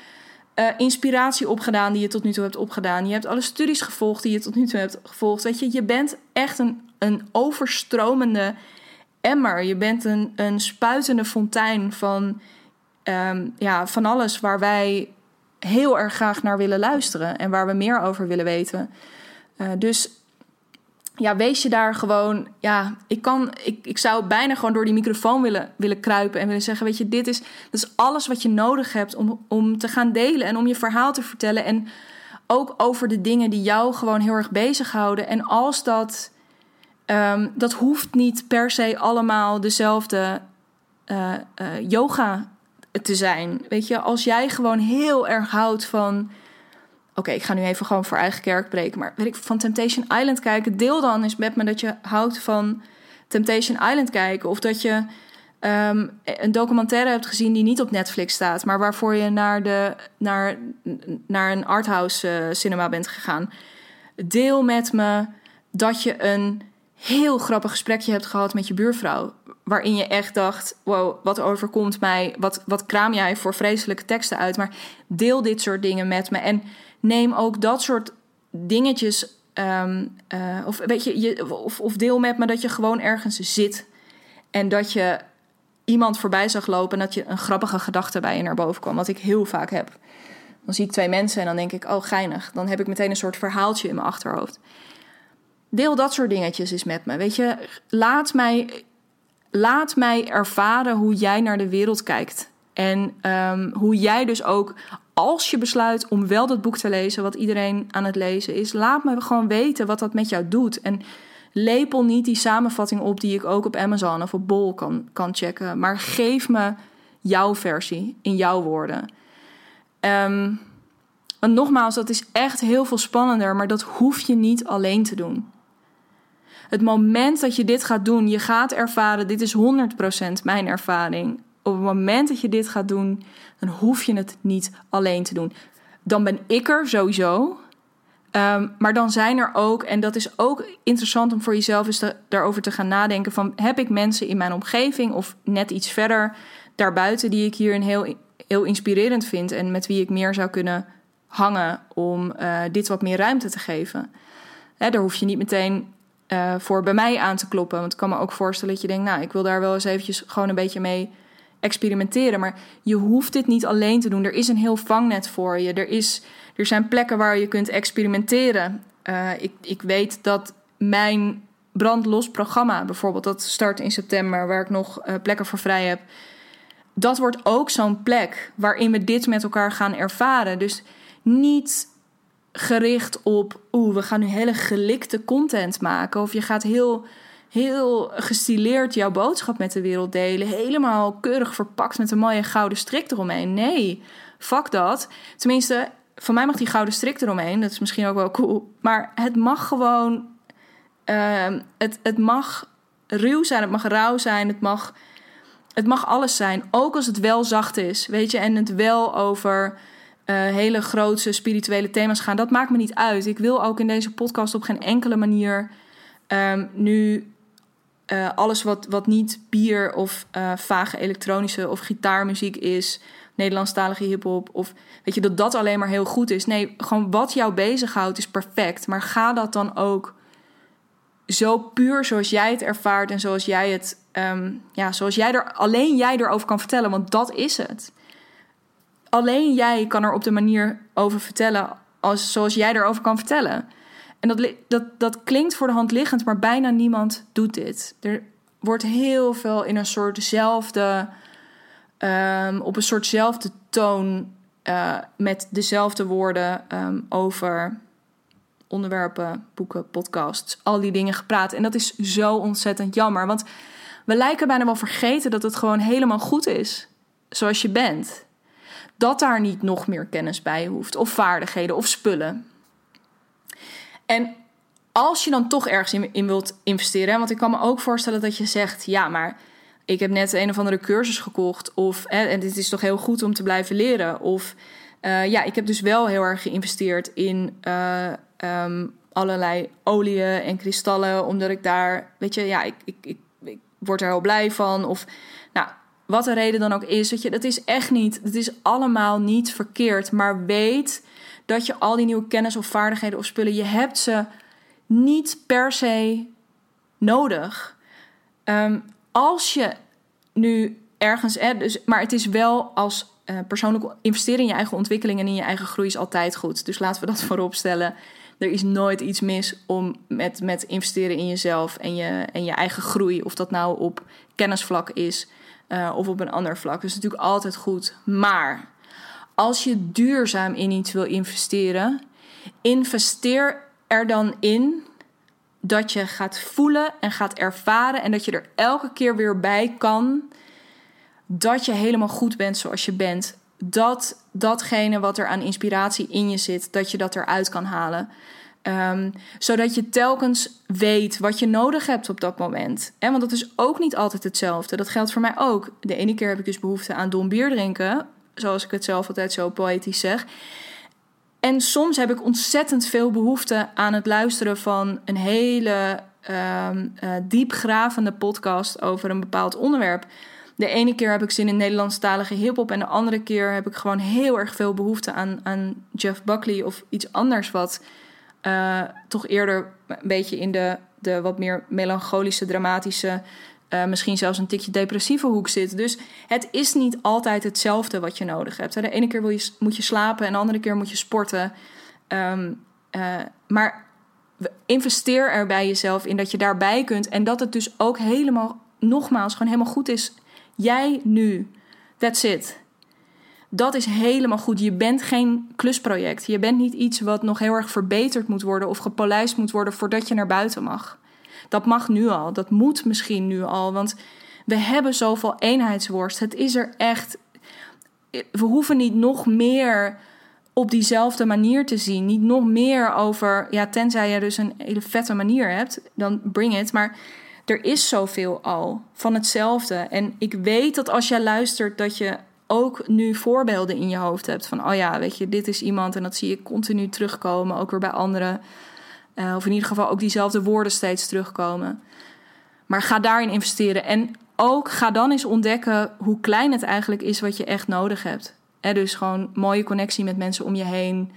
uh, inspiratie opgedaan die je tot nu toe hebt opgedaan, je hebt alle studies gevolgd die je tot nu toe hebt gevolgd. Weet je, je bent echt een, een overstromende emmer, je bent een, een spuitende fontein van, um, ja, van alles waar wij heel erg graag naar willen luisteren en waar we meer over willen weten. Uh, dus ja, wees je daar gewoon. Ja, ik kan. Ik, ik zou bijna gewoon door die microfoon willen, willen kruipen en willen zeggen: Weet je, dit is, dat is alles wat je nodig hebt om, om te gaan delen en om je verhaal te vertellen. En ook over de dingen die jou gewoon heel erg bezighouden. En als dat. Um, dat hoeft niet per se allemaal dezelfde uh, uh, yoga te zijn. Weet je, als jij gewoon heel erg houdt van Oké, ik ga nu even gewoon voor eigen kerk breken. Maar weet ik van Temptation Island kijken. Deel dan eens met me dat je houdt van Temptation Island kijken. Of dat je um, een documentaire hebt gezien die niet op Netflix staat. Maar waarvoor je naar, de, naar, naar een arthouse uh, cinema bent gegaan. Deel met me dat je een heel grappig gesprekje hebt gehad met je buurvrouw. Waarin je echt dacht: wow, wat overkomt mij? Wat, wat kraam jij voor vreselijke teksten uit? Maar deel dit soort dingen met me. En neem ook dat soort dingetjes. Um, uh, of weet je, je of, of deel met me dat je gewoon ergens zit. En dat je iemand voorbij zag lopen en dat je een grappige gedachte bij je naar boven kwam. Wat ik heel vaak heb. Dan zie ik twee mensen en dan denk ik, oh geinig. Dan heb ik meteen een soort verhaaltje in mijn achterhoofd. Deel dat soort dingetjes eens met me. Weet je, laat mij, laat mij ervaren hoe jij naar de wereld kijkt. En um, hoe jij dus ook als je besluit om wel dat boek te lezen, wat iedereen aan het lezen is, laat me gewoon weten wat dat met jou doet. En lepel niet die samenvatting op die ik ook op Amazon of op Bol kan, kan checken. Maar geef me jouw versie in jouw woorden. Um, want nogmaals, dat is echt heel veel spannender, maar dat hoef je niet alleen te doen. Het moment dat je dit gaat doen, je gaat ervaren, dit is 100% mijn ervaring op het moment dat je dit gaat doen, dan hoef je het niet alleen te doen. Dan ben ik er sowieso. Ehm, maar dan zijn er ook, en dat is ook interessant om voor jezelf eens daarover te gaan nadenken: van heb ik mensen in mijn omgeving of net iets verder daarbuiten die ik hierin heel, heel inspirerend vind en met wie ik meer zou kunnen hangen om uh, dit wat meer ruimte te geven? Daar hoef je niet meteen uh, voor bij mij aan te kloppen. Want ik kan me ook voorstellen dat je denkt: nou, ik wil daar wel eens eventjes gewoon een beetje mee experimenteren. Maar je hoeft dit niet alleen te doen. Er is een heel vangnet voor je. Er, is, er zijn plekken waar je kunt experimenteren. Uh, ik, ik weet dat mijn brandlos programma bijvoorbeeld, dat start in september, waar ik nog uh, plekken voor vrij heb. Dat wordt ook zo'n plek waarin we dit met elkaar gaan ervaren. Dus niet gericht op, oeh, we gaan nu hele gelikte content maken. Of je gaat heel, heel gestileerd jouw boodschap met de wereld delen. Helemaal keurig verpakt met een mooie gouden strik eromheen. Nee, fuck dat. Tenminste, van mij mag die gouden strik eromheen. Dat is misschien ook wel cool. Maar het mag gewoon. Uh, het, het mag ruw zijn, het mag rauw zijn, het mag, het mag alles zijn. Ook als het wel zacht is, weet je, en het wel over hele grootse spirituele thema's gaan. Dat maakt me niet uit. Ik wil ook in deze podcast op geen enkele manier um, nu uh, alles wat, wat niet bier of uh, vage elektronische of gitaarmuziek is, Nederlandstalige hip-hop, of weet je dat dat alleen maar heel goed is. Nee, gewoon wat jou bezighoudt is perfect. Maar ga dat dan ook zo puur zoals jij het ervaart en zoals jij het, um, ja, zoals jij er alleen jij erover kan vertellen, want dat is het alleen jij kan er op de manier over vertellen als, zoals jij erover kan vertellen. En dat, dat, dat klinkt voor de hand liggend, maar bijna niemand doet dit. Er wordt heel veel in een soortzelfde, um, op een soortzelfde toon uh, met dezelfde woorden um, over onderwerpen, boeken, podcasts, al die dingen gepraat. En dat is zo ontzettend jammer, want we lijken bijna wel vergeten dat het gewoon helemaal goed is zoals je bent dat daar niet nog meer kennis bij hoeft, of vaardigheden of spullen. En als je dan toch ergens in, wilt investeren, want ik kan me ook voorstellen dat je zegt: ja, maar ik heb net een of andere cursus gekocht, of en dit is toch heel goed om te blijven leren, of uh, ja, ik heb dus wel heel erg geïnvesteerd in uh, um, allerlei oliën en kristallen, omdat ik daar, weet je, ja, ik, ik, ik, ik word er heel blij van, of wat de reden dan ook is. Weet je, dat is echt niet. Het is allemaal niet verkeerd. Maar weet dat je al die nieuwe kennis of vaardigheden of spullen. Je hebt ze niet per se nodig. Um, als je nu ergens. Eh, dus, maar het is wel als uh, persoonlijk investeren in je eigen ontwikkeling en in je eigen groei is altijd goed. Dus laten we dat voorop stellen. Er is nooit iets mis om met, met investeren in jezelf en je, en je eigen groei. Of dat nou op kennisvlak is uh, of op een ander vlak. Dus natuurlijk altijd goed. Maar als je duurzaam in iets wil investeren, investeer er dan in dat je gaat voelen en gaat ervaren en dat je er elke keer weer bij kan dat je helemaal goed bent zoals je bent. Dat datgene wat er aan inspiratie in je zit, dat je dat eruit kan halen. Um, zodat je telkens weet wat je nodig hebt op dat moment. En want dat is ook niet altijd hetzelfde. Dat geldt voor mij ook. De ene keer heb ik dus behoefte aan dom bier drinken. Zoals ik het zelf altijd zo poëtisch zeg. En soms heb ik ontzettend veel behoefte aan het luisteren van een hele um, uh, diepgravende podcast over een bepaald onderwerp. De ene keer heb ik zin in Nederlandstalige hip-hop. En de andere keer heb ik gewoon heel erg veel behoefte aan, aan Jeff Buckley of iets anders wat uh, toch eerder een beetje in de, de wat meer melancholische, dramatische, uh, misschien zelfs een tikje depressieve hoek zit. Dus het is niet altijd hetzelfde wat je nodig hebt. De ene keer wil je, moet je slapen en de andere keer moet je sporten. Um, uh, maar investeer er bij jezelf in dat je daarbij kunt en dat het dus ook helemaal, nogmaals, gewoon helemaal goed is. Jij nu. That's it dat is helemaal goed. Je bent geen klusproject. Je bent niet iets wat nog heel erg verbeterd moet worden of gepolijst moet worden voordat je naar buiten mag. Dat mag nu al. Dat moet misschien nu al. Want we hebben zoveel eenheidsworst. Het is er echt. We hoeven niet nog meer op diezelfde manier te zien. Niet nog meer over. Ja, tenzij je dus een hele vette manier hebt, dan bring it. Maar er is zoveel al van hetzelfde. En ik weet dat als jij luistert, dat je ook nu voorbeelden in je hoofd hebt. Van, oh ja, weet je, dit is iemand en dat zie je continu terugkomen. Ook weer bij anderen. Uh, of in ieder geval ook diezelfde woorden steeds terugkomen. Maar ga daarin investeren. En ook ga dan eens ontdekken hoe klein het eigenlijk is wat je echt nodig hebt. En dus gewoon mooie connectie met mensen om je heen.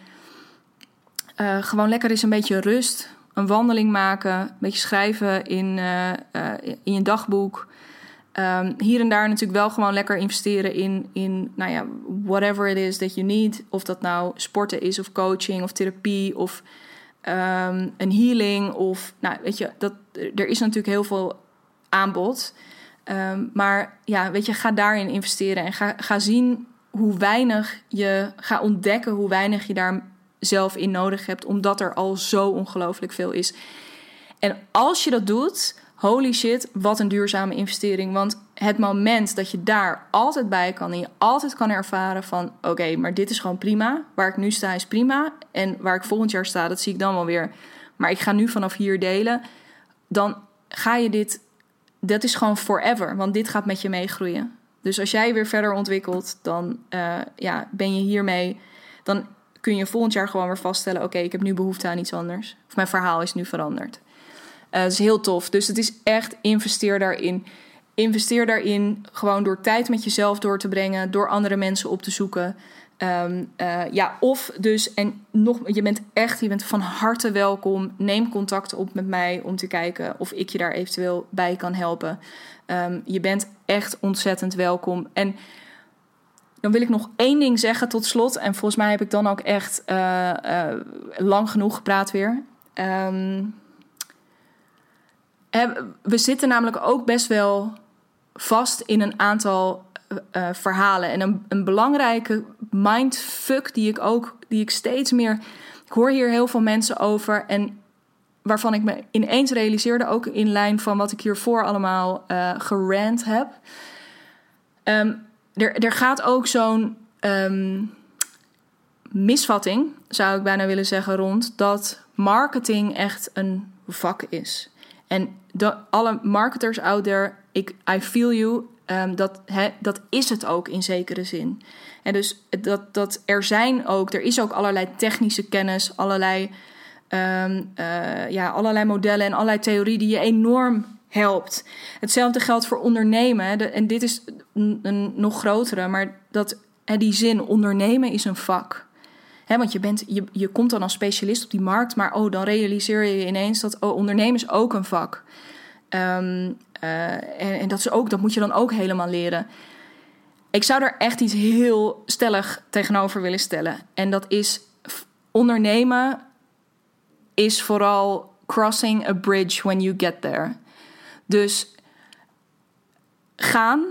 Uh, gewoon lekker eens een beetje rust. Een wandeling maken. Een beetje schrijven in, uh, in je dagboek. Um, hier en daar natuurlijk wel gewoon lekker investeren in, in nou ja, whatever it is that you need. Of dat nou sporten is, of coaching, of therapie, of ehm, een healing of, nou weet je, dat, er is natuurlijk heel veel aanbod. Ehm, maar ja, weet je, ga daarin investeren en ga, ga zien hoe weinig je, ga ontdekken hoe weinig je daar zelf in nodig hebt, omdat er al zo ongelooflijk veel is. En als je dat doet, holy shit, wat een duurzame investering. Want het moment dat je daar altijd bij kan en je altijd kan ervaren van oké, maar dit is gewoon prima. Waar ik nu sta is prima. En waar ik volgend jaar sta, dat zie ik dan wel weer. Maar ik ga nu vanaf hier delen. Dan ga je dit, dat is gewoon forever. Want dit gaat met je meegroeien. Dus als jij weer verder ontwikkelt, dan uh, ja, ben je hiermee. Dan kun je volgend jaar gewoon weer vaststellen: oké, ik heb nu behoefte aan iets anders. Of mijn verhaal is nu veranderd. Uh, dat is heel tof. Dus het is echt investeer daarin. Investeer daarin gewoon door tijd met jezelf door te brengen, door andere mensen op te zoeken. Um, uh, ja, of dus, en nog, je bent echt, je bent van harte welkom. Neem contact op met mij om te kijken of ik je daar eventueel bij kan helpen. Um, je bent echt ontzettend welkom. En dan wil ik nog één ding zeggen tot slot. En volgens mij heb ik dan ook echt uh, uh, lang genoeg gepraat weer. Um, we zitten namelijk ook best wel vast in een aantal uh, verhalen. En een, een, belangrijke mindfuck die ik ook, die ik steeds meer. Ik hoor hier heel veel mensen over. En waarvan ik me ineens realiseerde, ook in lijn van wat ik hiervoor allemaal uh, gerand heb. Um, er, er gaat ook zo'n um, misvatting, zou ik bijna willen zeggen, rond dat marketing echt een vak is. En alle marketers out there, ik, I feel you, um, dat, dat is het ook in zekere zin. En dus dat, dat er zijn ook, er is ook allerlei technische kennis, allerlei, um, uh, ja, allerlei modellen en allerlei theorieën die je enorm helpt. Hetzelfde geldt voor ondernemen. De, en dit is een, nog grotere, maar dat, die zin ondernemen is een vak. Want je, bent, je, je komt dan als specialist op die markt, maar oh, dan realiseer je ineens dat oh, ondernemen is ook een vak. Um, uh, en, en, dat, is ook, dat moet je dan ook helemaal leren. Ik zou er echt iets heel stellig tegenover willen stellen. En dat is ondernemen is vooral crossing a bridge when you get there. Dus gaan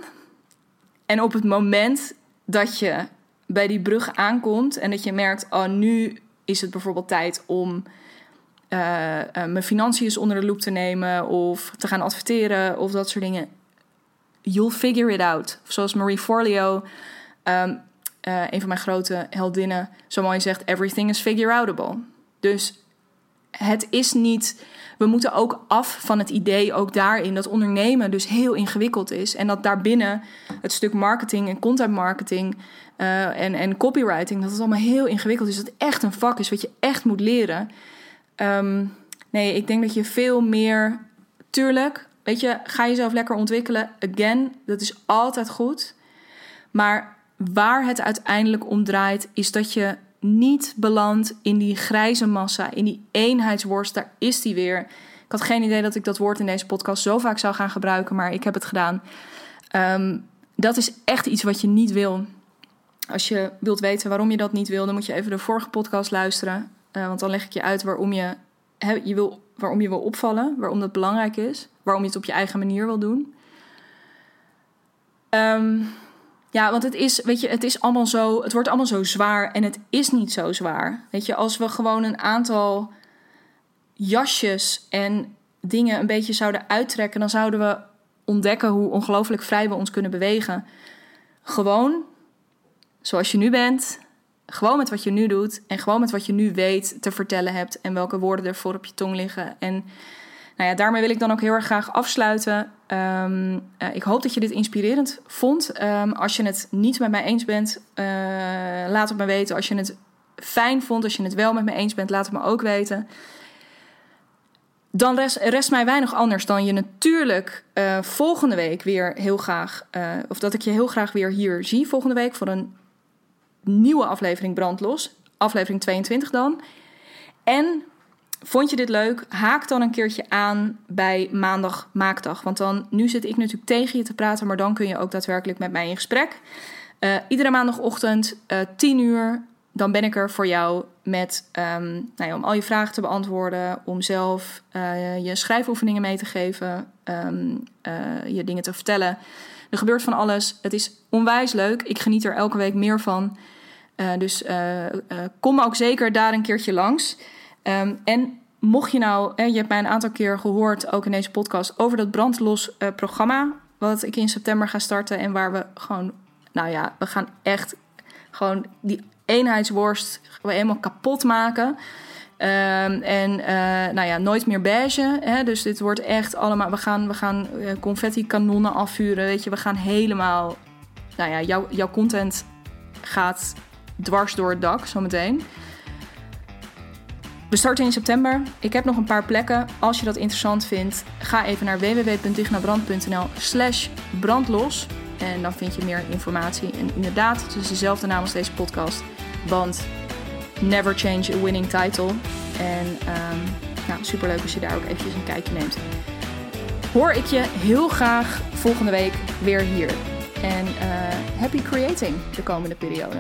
en op het moment dat je bij die brug aankomt en dat je merkt, oh nu is het bijvoorbeeld tijd om uh, uh, mijn financiën onder de loep te nemen of te gaan adverteren of dat soort dingen. You'll figure it out. Zoals Marie Forleo, um, uh, een van mijn grote heldinnen, zo mooi zegt: everything is figure outable. Dus het is niet. We moeten ook af van het idee, ook daarin, dat ondernemen dus heel ingewikkeld is. En dat daarbinnen het stuk marketing en content marketing uh, en, en copywriting, dat het allemaal heel ingewikkeld is. Dat het echt een vak is wat je echt moet leren. Um, nee, ik denk dat je veel meer. Tuurlijk, weet je, ga jezelf lekker ontwikkelen. Again, dat is altijd goed. Maar waar het uiteindelijk om draait, is dat je niet belandt in die grijze massa, in die eenheidsworst. Daar is die weer. Ik had geen idee dat ik dat woord in deze podcast zo vaak zou gaan gebruiken, maar ik heb het gedaan. Um, dat is echt iets wat je niet wil. Als je wilt weten waarom je dat niet wil, dan moet je even de vorige podcast luisteren. Uh, want dan leg ik je uit waarom je, je wil, waarom je wil opvallen, waarom dat belangrijk is, waarom je het op je eigen manier wil doen. Um, ja, want het is, weet je, het is allemaal zo, het wordt allemaal zo zwaar en het is niet zo zwaar. Weet je, als we gewoon een aantal jasjes en dingen een beetje zouden uittrekken, dan zouden we ontdekken hoe ongelooflijk vrij we ons kunnen bewegen. Gewoon zoals je nu bent, gewoon met wat je nu doet en gewoon met wat je nu weet te vertellen hebt en welke woorden er voor op je tong liggen. En nou ja, daarmee wil ik dan ook heel erg graag afsluiten. Um, uh, ik hoop dat je dit inspirerend vond. Um, als je het niet met mij eens bent, uh, laat het me weten. Als je het fijn vond, als je het wel met me eens bent, laat het me ook weten. Dan rest, rest mij weinig anders dan je natuurlijk uh, volgende week weer heel graag, of dat ik je heel graag weer hier zie volgende week voor een nieuwe aflevering Brandlos. Aflevering 22 dan. En Vond je dit leuk? Haak dan een keertje aan bij maandag maakdag. Want dan, nu zit ik natuurlijk tegen je te praten, maar dan kun je ook daadwerkelijk met mij in gesprek. Uh, iedere maandagochtend, uh, eh, 10 uur, dan ben ik er voor jou met, ehm, nou ja, om al je vragen te beantwoorden, om zelf uh, je schrijfoefeningen mee te geven, uh, je dingen te vertellen. Er gebeurt van alles. Het is onwijs leuk. Ik geniet er elke week meer van. Dus kom ook zeker daar een keertje langs. Um, en mocht je nou, je hebt mij een aantal keer gehoord, ook in deze podcast, over dat brandlos programma. Wat ik in september ga starten. En waar we gewoon, nou ja, we gaan echt gewoon die eenheidsworst helemaal kapot maken. Um, en uh, nou ja, nooit meer beige. Hè? Dus dit wordt echt allemaal. We gaan, we gaan uh, confetti-kanonnen afvuren. Weet je, we gaan helemaal. Nou ja, jouw, jouw content gaat dwars door het dak zometeen. We starten in september. Ik heb nog een paar plekken. Als je dat interessant vindt, ga even naar www.dignabrand.nl slash brandlos. En dan vind je meer informatie. En inderdaad, het is dezelfde naam als deze podcast. Want never change a winning title. En um, nou, superleuk als je daar ook eventjes een kijkje neemt. Hoor ik je heel graag volgende week weer hier. En uh, happy creating de komende periode.